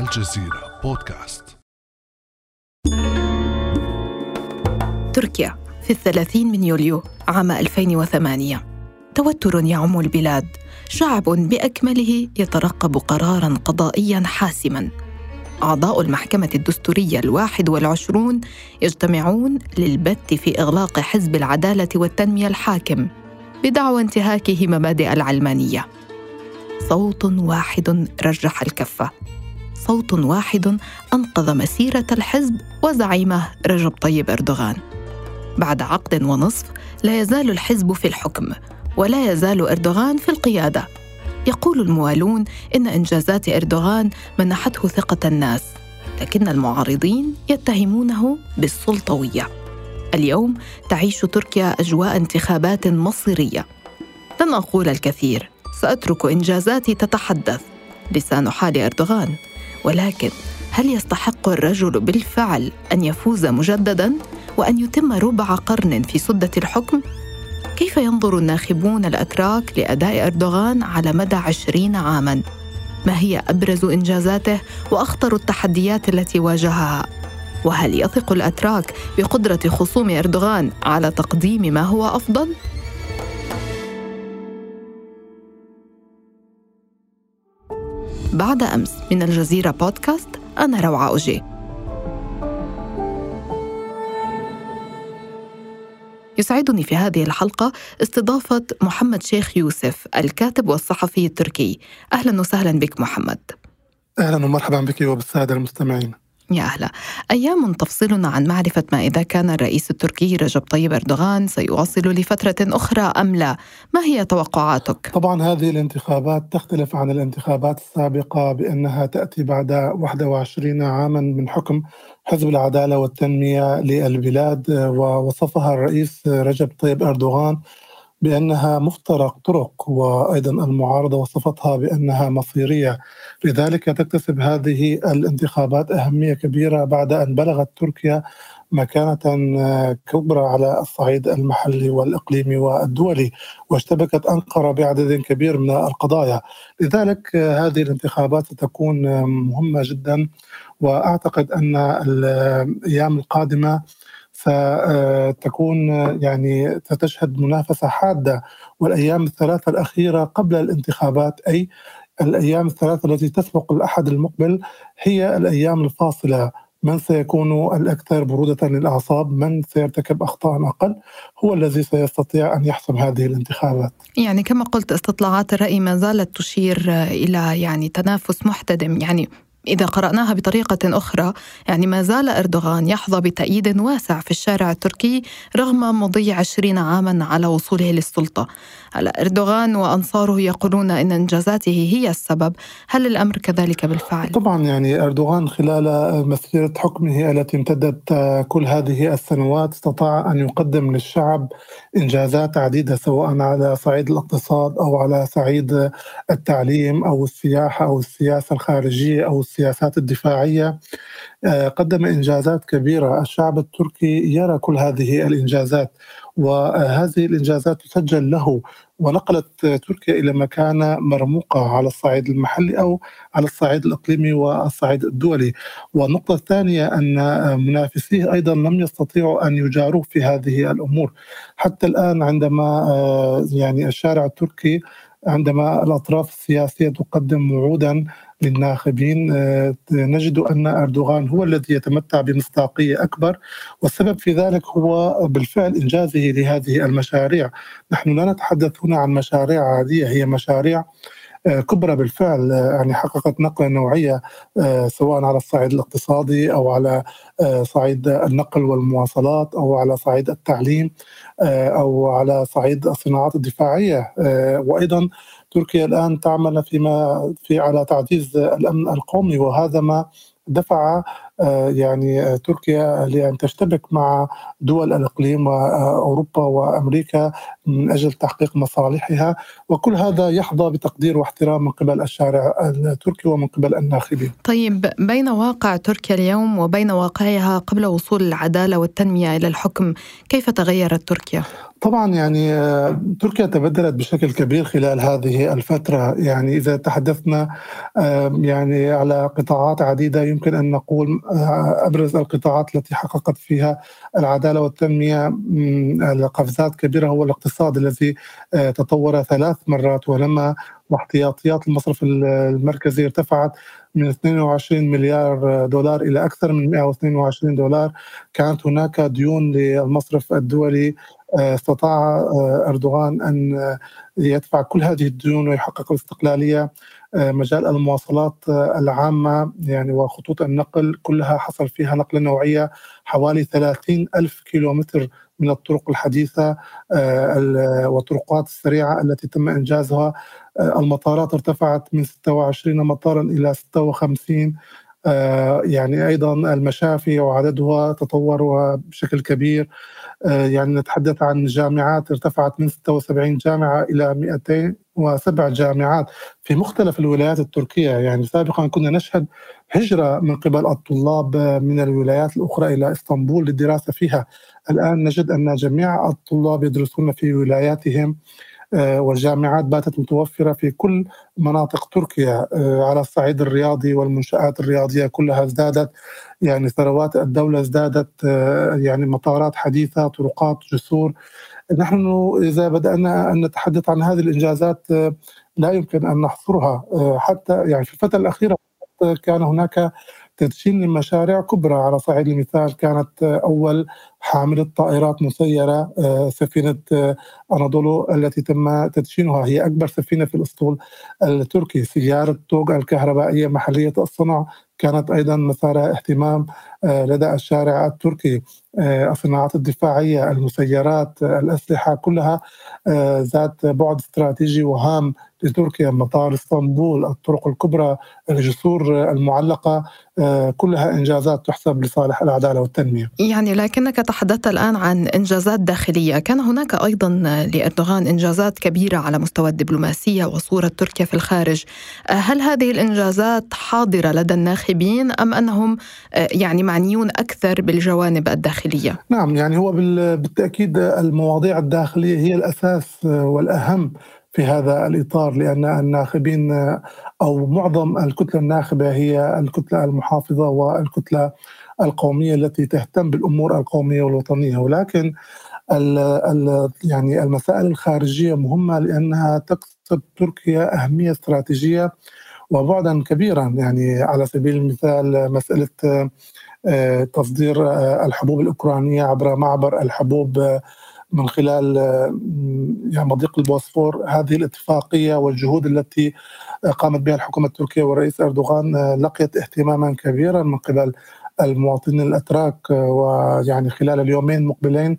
الجزيرة بودكاست. تركيا في الثلاثين من يوليو عام 2008 توتر يعم البلاد. شعب بأكمله يترقب قرارا قضائيا حاسما. أعضاء المحكمة الدستورية الواحد والعشرون يجتمعون للبت في إغلاق حزب العدالة والتنمية الحاكم بدعوى انتهاكه مبادئ العلمانية. صوت واحد رجح الكفة. صوت واحد أنقذ مسيرة الحزب وزعيمه رجب طيب أردوغان. بعد عقد ونصف لا يزال الحزب في الحكم ولا يزال أردوغان في القيادة. يقول الموالون إن إنجازات إردوغان منحته ثقة الناس لكن المعارضين يتهمونه بالسلطوية. اليوم تعيش تركيا أجواء انتخابات مصيرية. لن أقول الكثير سأترك إنجازاتي تتحدث لسان حال أردوغان. ولكن هل يستحق الرجل بالفعل أن يفوز مجدداً وأن يتم ربع قرن في سدة الحكم؟ كيف ينظر الناخبون الأتراك لأداء أردوغان على مدى عشرين عاماً؟ ما هي أبرز إنجازاته وأخطر التحديات التي واجهها؟ وهل يثق الأتراك بقدرة خصوم أردوغان على تقديم ما هو أفضل؟ بعد أمس من الجزيرة بودكاست أنا روعة أوجي. يسعدني في هذه الحلقة استضافة محمد شيخ يوسف الكاتب والصحفي التركي. أهلا وسهلا بك محمد. أهلا ومرحبا بك وبالسادة المستمعين. يا أهلا أيام تفصلنا عن معرفة ما إذا كان الرئيس التركي رجب طيب أردوغان سيواصل لفترة أخرى أم لا ما هي توقعاتك؟ طبعا هذه الانتخابات تختلف عن الانتخابات السابقة بأنها تأتي بعد 21 عاما من حكم حزب العدالة والتنمية للبلاد ووصفها الرئيس رجب طيب أردوغان بأنها مفترق طرق وأيضا المعارضة وصفتها بأنها مصيرية لذلك تكتسب هذه الانتخابات أهمية كبيرة بعد أن بلغت تركيا مكانة كبرى على الصعيد المحلي والإقليمي والدولي واشتبكت أنقرة بعدد كبير من القضايا. لذلك هذه الانتخابات ستكون مهمة جدا وأعتقد أن الأيام القادمة ستكون يعني ستشهد منافسة حادة. والأيام الثلاثة الأخيرة قبل الانتخابات أي الأيام الثلاثة التي تسبق الاحد المقبل هي الأيام الفاصلة. من سيكون الأكثر برودة للأعصاب، من سيرتكب أخطاء أقل؟ هو الذي سيستطيع أن يحسم هذه الانتخابات. يعني كما قلت استطلاعات الرأي ما زالت تشير إلى يعني تنافس محتدم، يعني إذا قرأناها بطريقة أخرى يعني ما زال أردوغان يحظى بتأييد واسع في الشارع التركي رغم مضي عشرين عاما على وصوله للسلطة هلا أردوغان وأنصاره يقولون أن إنجازاته هي السبب هل الأمر كذلك بالفعل؟ طبعا يعني أردوغان خلال مسيرة حكمه التي امتدت كل هذه السنوات استطاع أن يقدم للشعب إنجازات عديدة سواء على صعيد الاقتصاد أو على صعيد التعليم أو السياحة أو السياسة الخارجية أو السياسات الدفاعية آه، قدم إنجازات كبيرة، الشعب التركي يرى كل هذه الإنجازات وهذه الإنجازات تسجل له. ونقلت تركيا إلى مكانه مرموقة على الصعيد المحلي أو على الصعيد الإقليمي والصعيد الدولي، والنقطة الثانية أن منافسيه أيضا لم يستطيعوا أن يجاروه في هذه الأمور، حتى الآن عندما آه، يعني الشارع التركي عندما الأطراف السياسية تقدم وعودا للناخبين آه، نجد أن أردوغان هو الذي يتمتع بمصداقية أكبر والسبب في ذلك هو بالفعل إنجازه لهذه المشاريع. نحن لا نتحدث هنا عن مشاريع عادية هي مشاريع كبرى بالفعل آه، يعني حققت نقلة نوعية سواء على الصعيد الاقتصادي أو على صعيد النقل والمواصلات أو على صعيد التعليم أو على صعيد الصناعات الدفاعية. وأيضا تركيا الآن تعمل فيما في على تعزيز الأمن القومي وهذا ما دفع آه، يعني تركيا لأن تشتبك مع دول الإقليم وأوروبا وأمريكا من أجل تحقيق مصالحها وكل هذا يحظى بتقدير واحترام من قبل الشارع التركي ومن قبل الناخبين. طيب بين واقع تركيا اليوم وبين واقعها قبل وصول العدالة والتنمية إلى الحكم كيف تغيرت تركيا؟ طبعا يعني آه، تركيا تبدلت بشكل كبير خلال هذه الفترة. يعني إذا تحدثنا يعني على قطاعات عديدة يمكن أن نقول آه، أبرز القطاعات التي حققت فيها العدالة والتنمية قفزات كبيرة هو الاقتصاد الذي آه، تطور ثلاث مرات ونما واحتياطيات المصرف المركزي ارتفعت من 22 مليار دولار إلى أكثر من 122 دولار كانت هناك ديون للمصرف الدولي استطاع آه، إردوغان أن يدفع كل هذه الديون ويحقق الاستقلاليه آه، مجال المواصلات العامة يعني وخطوط النقل كلها حصل فيها نقلة نوعية حوالي 30 ألف كيلومتر من الطرق الحديثة والطرقات السريعة التي تم إنجازها. المطارات ارتفعت من 26 مطارا إلى 56 آه، يعني أيضا المشافي وعددها تطور بشكل كبير. آه، يعني نتحدث عن جامعات ارتفعت من 76 جامعة إلى 207 جامعات في مختلف الولايات التركية. يعني سابقا كنا نشهد هجرة من قبل الطلاب من الولايات الأخرى إلى إسطنبول للدراسة فيها. الآن نجد أن جميع الطلاب يدرسون في ولاياتهم. آه، والجامعات باتت متوفرة في كل مناطق تركيا آه، على الصعيد الرياضي والمنشآت الرياضية كلها ازدادت. يعني ثروات الدولة ازدادت آه، يعني مطارات حديثة طرقات جسور. نحن إذا بدأنا أن نتحدث عن هذه الإنجازات لا يمكن أن نحصرها. حتى يعني في الفترة الأخيرة كان هناك تدشين لمشاريع كبرى. على صعيد المثال كانت أول حاملة طائرات مسيرة آه، سفينة آه، أناضولو التي تم تدشينها. هي أكبر سفينة في الأسطول التركي. سيارة توغ الكهربائية محلية الصنع. كانت أيضا مثار اهتمام آه، لدى الشارع التركي. الصناعات الدفاعية المسيرات الأسلحة كلها ذات بعد استراتيجي وهام لتركيا. مطار اسطنبول الطرق الكبرى الجسور المعلقة كلها إنجازات تحسب لصالح العدالة والتنمية. يعني لكنك تحدثت الآن عن إنجازات داخلية كان هناك أيضا لأردوغان إنجازات كبيرة على مستوى الدبلوماسية وصورة تركيا في الخارج هل هذه الإنجازات حاضرة لدى الناخبين أم أنهم يعني معنيون أكثر بالجوانب الداخلية؟ نعم يعني هو بالتأكيد المواضيع الداخلية هي الأساس والأهم في هذا الإطار لأن الناخبين أو معظم الكتلة الناخبة هي الكتلة المحافظة والكتلة القومية التي تهتم بالأمور القومية والوطنية. ولكن ال ال يعني المسائل الخارجية مهمة لأنها تكسب تركيا أهمية استراتيجية وبعدا كبيرا. يعني على سبيل المثال مسألة آه، تصدير آه، الحبوب الأوكرانية عبر معبر الحبوب آه، من خلال يعني مضيق البوسفور. هذه الاتفاقية والجهود التي قامت بها الحكومة التركية والرئيس أردوغان لقيت اهتماما كبيرا من قبل المواطنين الأتراك ويعني خلال اليومين المقبلين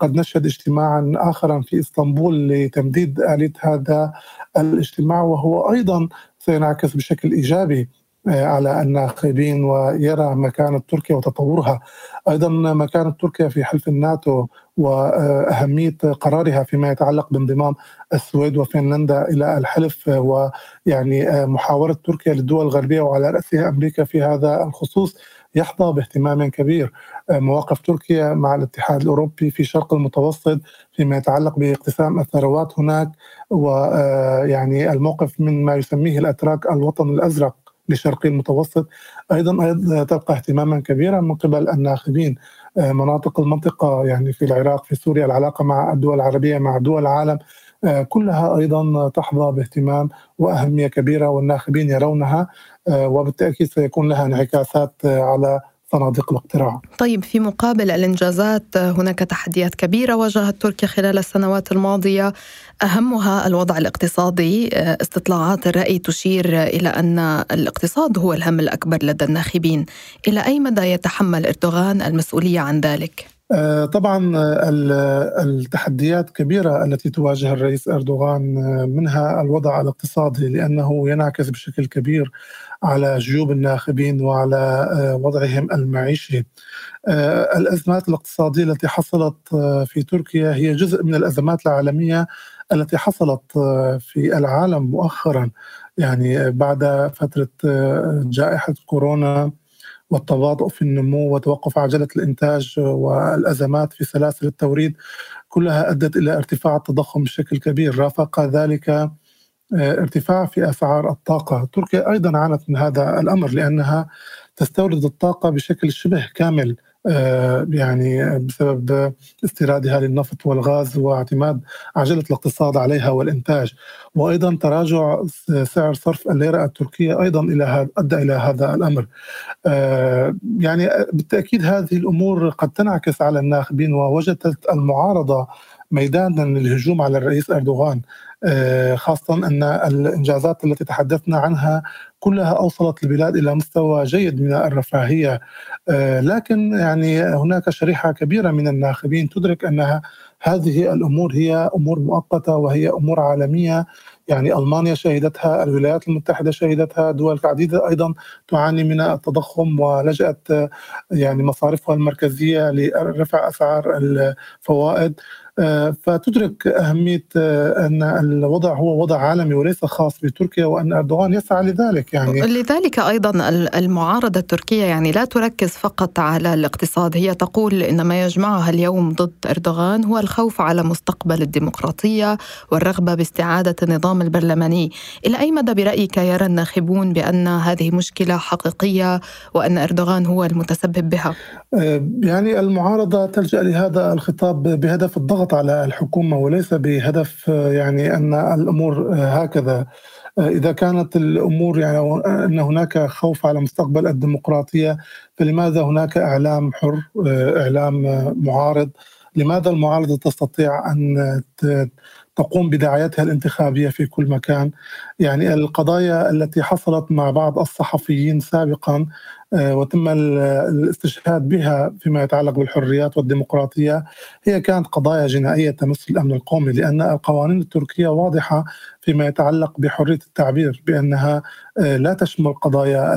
قد نشهد اجتماعا اخرا في إسطنبول لتمديد آلية هذا الاجتماع وهو أيضا سينعكس بشكل إيجابي آه، على الناخبين ويرى مكانة تركيا وتطورها. أيضا مكانة تركيا في حلف الناتو وأهمية قرارها فيما يتعلق بانضمام السويد وفنلندا إلى الحلف ويعني آه، محاورة تركيا للدول الغربية وعلى رأسها أمريكا في هذا الخصوص. يحظى باهتمام كبير. آه، مواقف تركيا مع الاتحاد الأوروبي في شرق المتوسط فيما يتعلق باقتسام الثروات هناك ويعني آه، الموقف من ما يسميه الأتراك الوطن الأزرق لشرق المتوسط. أيضا تلقى اهتماما كبيرا من قبل الناخبين آه، مناطق المنطقة يعني في العراق في سوريا العلاقة مع الدول العربية مع دول العالم. كلها أيضا تحظى باهتمام وأهمية كبيرة والناخبين يرونها. وبالتأكيد سيكون لها انعكاسات آه، على صناديق الاقتراع. طيب في مقابل الإنجازات آه، هناك تحديات كبيرة واجهت تركيا خلال السنوات الماضية أهمها الوضع الاقتصادي استطلاعات الرأي تشير إلى أن الاقتصاد هو الهم الأكبر لدى الناخبين، إلى أي مدى يتحمل إردوغان المسؤولية عن ذلك؟ آه، طبعا آه، التحديات كبيرة التي تواجه الرئيس أردوغان آه، منها الوضع الاقتصادي لأنه ينعكس بشكل كبير على جيوب الناخبين وعلى وضعهم المعيشي. الأزمات الاقتصادية التي حصلت في تركيا هي جزء من الأزمات العالمية التي حصلت في العالم مؤخرا. يعني بعد فترة جائحة كورونا والتباطؤ في النمو وتوقف عجلة الإنتاج والأزمات في سلاسل التوريد كلها أدت إلى ارتفاع التضخم بشكل كبير. رافق ذلك ارتفاع في أسعار الطاقة، تركيا أيضا عانت من هذا الأمر لأنها تستورد الطاقة بشكل شبه كامل آه، يعني بسبب استيرادها للنفط والغاز واعتماد عجلة الاقتصاد عليها والإنتاج. وأيضا تراجع سعر صرف الليرة التركية أيضا إلى أدى إلى هذا الأمر. آه، يعني بالتأكيد هذه الأمور قد تنعكس على الناخبين ووجدت المعارضة ميدانا للهجوم على الرئيس أردوغان آه، خاصة أن الإنجازات التي تحدثنا عنها كلها أوصلت البلاد إلى مستوى جيد من الرفاهية. آه، لكن يعني هناك شريحة كبيرة من الناخبين تدرك أنها هذه الأمور هي أمور مؤقتة وهي أمور عالمية. يعني ألمانيا شهدتها الولايات المتحدة شهدتها دول عديدة أيضا تعاني من التضخم ولجأت يعني مصارفها المركزية لرفع أسعار الفوائد. آه، فتدرك أهمية آه، أن الوضع هو وضع عالمي وليس خاص بتركيا وأن أردوغان يسعى لذلك يعني. لذلك أيضا المعارضة التركية يعني لا تركز فقط على الاقتصاد. هي تقول إن ما يجمعها اليوم ضد أردوغان هو الخوف على مستقبل الديمقراطية والرغبة باستعادة النظام البرلماني. إلى أي مدى برأيك يرى الناخبون بأن هذه مشكلة حقيقية وأن أردوغان هو المتسبب بها؟ آه، يعني المعارضة تلجأ لهذا الخطاب بهدف الضغط الضغط على الحكومة وليس بهدف يعني أن الأمور هكذا. إذا كانت الأمور يعني أن هناك خوف على مستقبل الديمقراطية فلماذا هناك إعلام حر إعلام معارض؟ لماذا المعارضة تستطيع أن تقوم بدعايتها الانتخابية في كل مكان؟ يعني القضايا التي حصلت مع بعض الصحفيين سابقا آه، وتم الاستشهاد بها فيما يتعلق بالحريات والديمقراطية. هي كانت قضايا جنائية تمس الأمن القومي لأن القوانين التركية واضحة فيما يتعلق بحرية التعبير بأنها آه، لا تشمل قضايا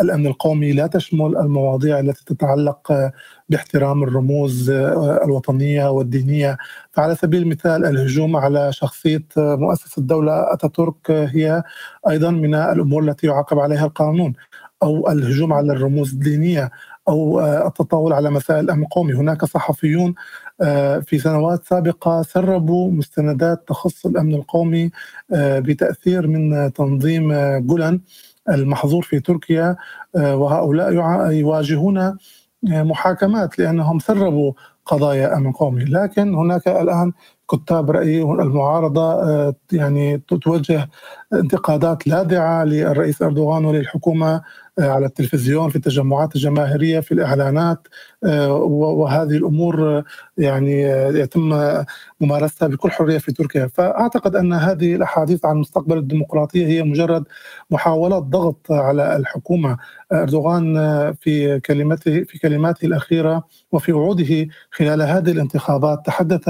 الأمن القومي، لا تشمل المواضيع التي تتعلق آه، باحترام الرموز الوطنية والدينية، فعلى سبيل المثال الهجوم على شخصية مؤسس الدولة أتاتورك هي أيضا من الأمور التي يعاقب عليها القانون. أو الهجوم على الرموز الدينية أو آه، التطاول على مسائل الامن القومي، هناك صحفيون آه، في سنوات سابقة سربوا مستندات تخص الأمن القومي آه، بتأثير من تنظيم جولان المحظور في تركيا. وهؤلاء يواجهون محاكمات لأنهم سربوا قضايا أمن قومي، لكن هناك الآن كتاب راي المعارضة يعني توجه انتقادات لاذعة للرئيس أردوغان وللحكومة على التلفزيون في التجمعات الجماهيرية في الإعلانات آه، وهذه الأمور آه، يعني يتم ممارستها بكل حرية في تركيا، فأعتقد أن هذه الأحاديث عن مستقبل الديمقراطية هي مجرد محاولات ضغط على الحكومة، أردوغان في كلمته في كلماته الأخيرة وفي وعوده خلال هذه الانتخابات تحدث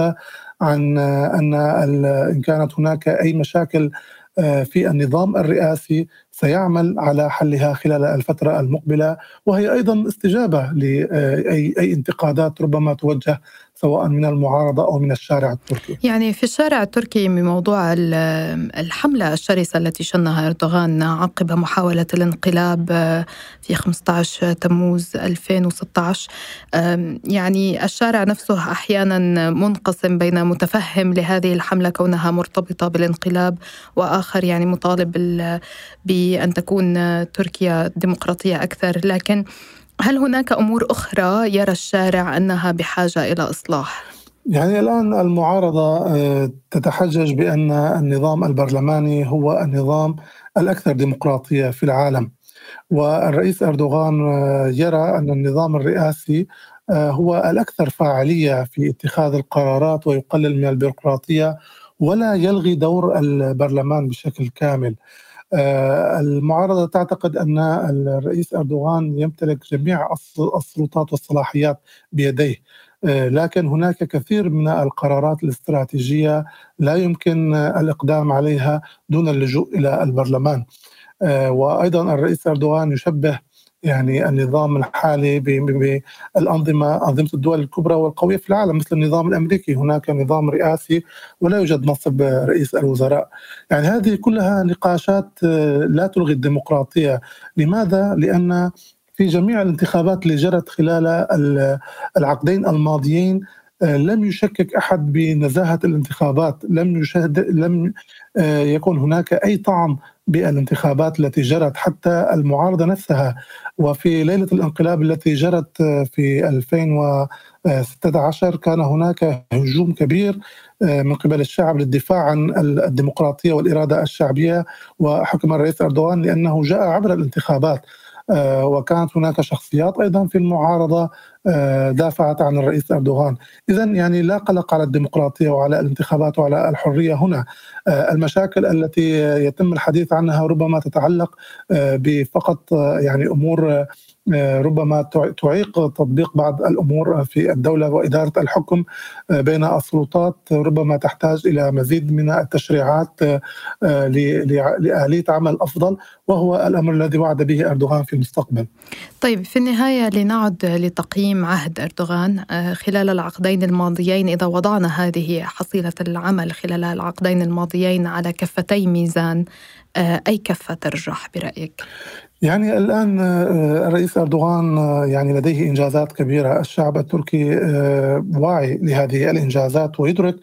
عن أن إن كانت هناك أي مشاكل في النظام الرئاسي سيعمل على حلها خلال الفترة المقبلة وهي أيضا استجابة لأي أي انتقادات ربما توجه سواء من المعارضة أو من الشارع التركي. يعني في الشارع التركي بموضوع الحملة الشرسة التي شنها أردوغان عقب محاولة الانقلاب في 15 تموز 2016 يعني الشارع نفسه أحيانا منقسم بين متفهم لهذه الحملة كونها مرتبطة بالانقلاب وآخر يعني مطالب بأن تكون تركيا ديمقراطية أكثر لكن هل هناك أمور أخرى يرى الشارع أنها بحاجة إلى إصلاح؟ يعني الآن المعارضة آه، تتحجج بأن النظام البرلماني هو النظام الأكثر ديمقراطية في العالم والرئيس أردوغان آه، يرى أن النظام الرئاسي آه، هو الأكثر فاعلية في اتخاذ القرارات ويقلل من البيروقراطية ولا يلغي دور البرلمان بشكل كامل. آه، المعارضة تعتقد أن الرئيس أردوغان يمتلك جميع السلطات والصلاحيات بيديه. آه، لكن هناك كثير من القرارات الاستراتيجية لا يمكن الإقدام عليها دون اللجوء إلى البرلمان. آه، وأيضا الرئيس أردوغان يشبه يعني النظام الحالي بالأنظمة أنظمة الدول الكبرى والقوية في العالم مثل النظام الأمريكي. هناك نظام رئاسي ولا يوجد منصب رئيس الوزراء. يعني هذه كلها نقاشات آه، لا تلغي الديمقراطية. لماذا؟ لأن في جميع الانتخابات اللي جرت خلال العقدين الماضيين لم يشكك أحد بنزاهة الانتخابات، لم يشهد لم يكن هناك أي طعن بالانتخابات التي جرت حتى المعارضة نفسها. وفي ليلة الانقلاب التي جرت في 2016 كان هناك هجوم كبير من قبل الشعب للدفاع عن الديمقراطية والإرادة الشعبية وحكم الرئيس أردوغان لأنه جاء عبر الانتخابات. آه، وكانت هناك شخصيات أيضا في المعارضة آه، دافعت عن الرئيس أردوغان، اذا يعني لا قلق على الديمقراطية وعلى الانتخابات وعلى الحرية هنا، آه، المشاكل التي يتم الحديث عنها ربما تتعلق بفقط يعني أمور ربما تعيق تطبيق بعض الأمور في الدولة وإدارة الحكم بين السلطات ربما تحتاج إلى مزيد من التشريعات لآلية عمل أفضل وهو الأمر الذي وعد به أردوغان في المستقبل. طيب في النهاية لنعد لتقييم عهد أردوغان خلال العقدين الماضيين إذا وضعنا هذه حصيلة العمل خلال العقدين الماضيين على كفتي ميزان أي كفة ترجح برأيك؟ يعني الآن آه، الرئيس أردوغان آه، يعني لديه إنجازات كبيرة، الشعب التركي آه، واعي لهذه الإنجازات ويدرك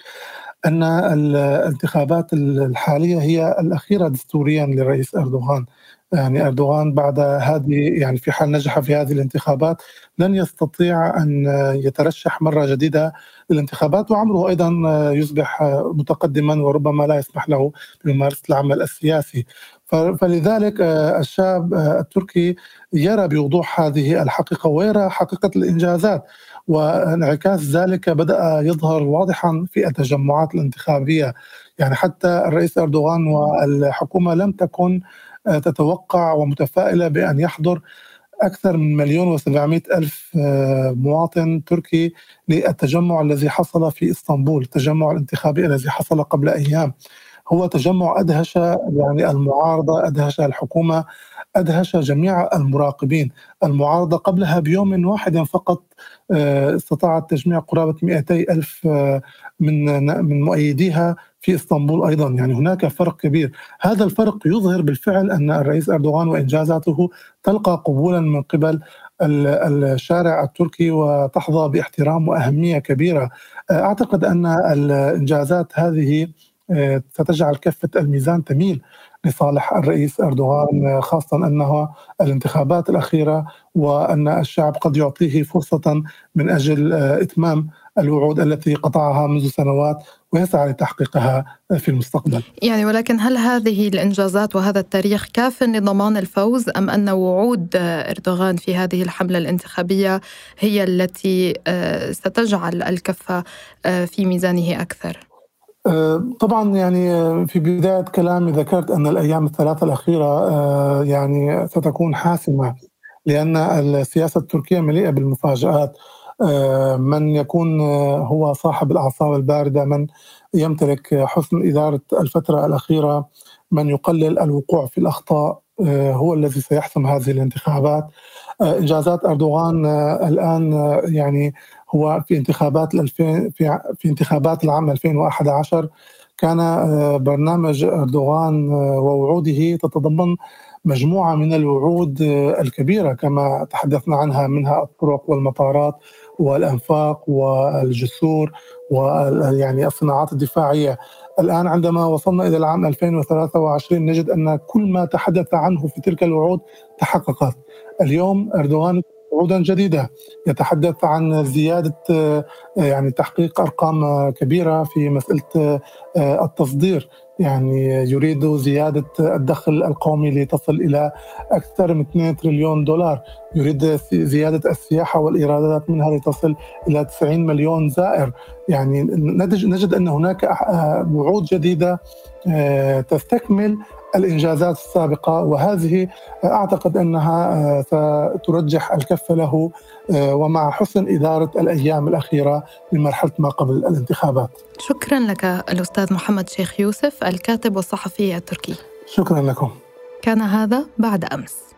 أن الانتخابات الحالية هي الأخيرة دستوريا للرئيس أردوغان. يعني أردوغان بعد هذه يعني في حال نجح في هذه الانتخابات لن يستطيع أن يترشح مرة جديدة للانتخابات وعمره أيضا يصبح متقدما وربما لا يسمح له بممارسة العمل السياسي فلذلك آه، الشعب آه، التركي يرى بوضوح هذه الحقيقة ويرى حقيقة الإنجازات. وانعكاس ذلك بدأ يظهر واضحا في التجمعات الانتخابية. يعني حتى الرئيس أردوغان والحكومة لم تكن آه، تتوقع ومتفائلة بأن يحضر أكثر من مليون وسبعمائة ألف مواطن تركي للتجمع الذي حصل في إسطنبول التجمع الانتخابي الذي حصل قبل أيام. هو تجمع أدهش يعني المعارضة أدهش الحكومة أدهش جميع المراقبين. المعارضة قبلها بيوم واحد فقط آه، استطاعت تجميع قرابة 200 ألف آه، من من مؤيديها في إسطنبول أيضا. يعني هناك فرق كبير. هذا الفرق يظهر بالفعل أن الرئيس أردوغان وإنجازاته تلقى قبولا من قبل الشارع التركي وتحظى باحترام وأهمية كبيرة. آه، أعتقد أن الإنجازات هذه ستجعل كفة الميزان تميل لصالح الرئيس أردوغان خاصة أنها الانتخابات الأخيرة وأن الشعب قد يعطيه فرصة من أجل إتمام الوعود التي قطعها منذ سنوات ويسعى لتحقيقها في المستقبل. يعني ولكن هل هذه الإنجازات وهذا التاريخ كاف لضمان الفوز أم أن وعود أردوغان في هذه الحملة الانتخابية هي التي آه، ستجعل الكفة آه، في ميزانه أكثر؟ آه، طبعا يعني آه، في بداية كلامي ذكرت أن الأيام الثلاثة الأخيرة آه، يعني ستكون حاسمة لأن السياسة التركية مليئة بالمفاجآت. من يكون هو صاحب الأعصاب الباردة من يمتلك حسن إدارة الفترة الأخيرة من يقلل الوقوع في الأخطاء هو الذي سيحسم هذه الانتخابات. إنجازات أردوغان الآن يعني هو في انتخابات 2000 في في انتخابات العام 2011 كان آه، برنامج أردوغان آه، ووعوده تتضمن مجموعة من الوعود آه، الكبيرة كما تحدثنا عنها منها الطرق والمطارات والأنفاق والجسور ويعني الصناعات الدفاعية. الآن عندما وصلنا إلى العام 2023 نجد أن كل ما تحدث عنه في تلك الوعود تحققت. اليوم أردوغان وعودا جديدة. يتحدث عن زيادة آه، يعني تحقيق أرقام كبيرة في مسألة آه، التصدير. يعني يريد زيادة الدخل القومي لتصل إلى أكثر من 2 تريليون دولار. يريد زيادة السياحة والإيرادات منها لتصل إلى 90 مليون زائر. يعني نجد أن هناك آه، وعود جديدة تستكمل الإنجازات السابقة وهذه أعتقد أنها آه، سترجح الكفه له آه، ومع حسن إدارة الأيام الأخيرة من مرحلة ما قبل الانتخابات. شكرا لك الأستاذ محمد شيخ يوسف الكاتب والصحفي التركي. شكرا لكم. كان هذا بعد أمس.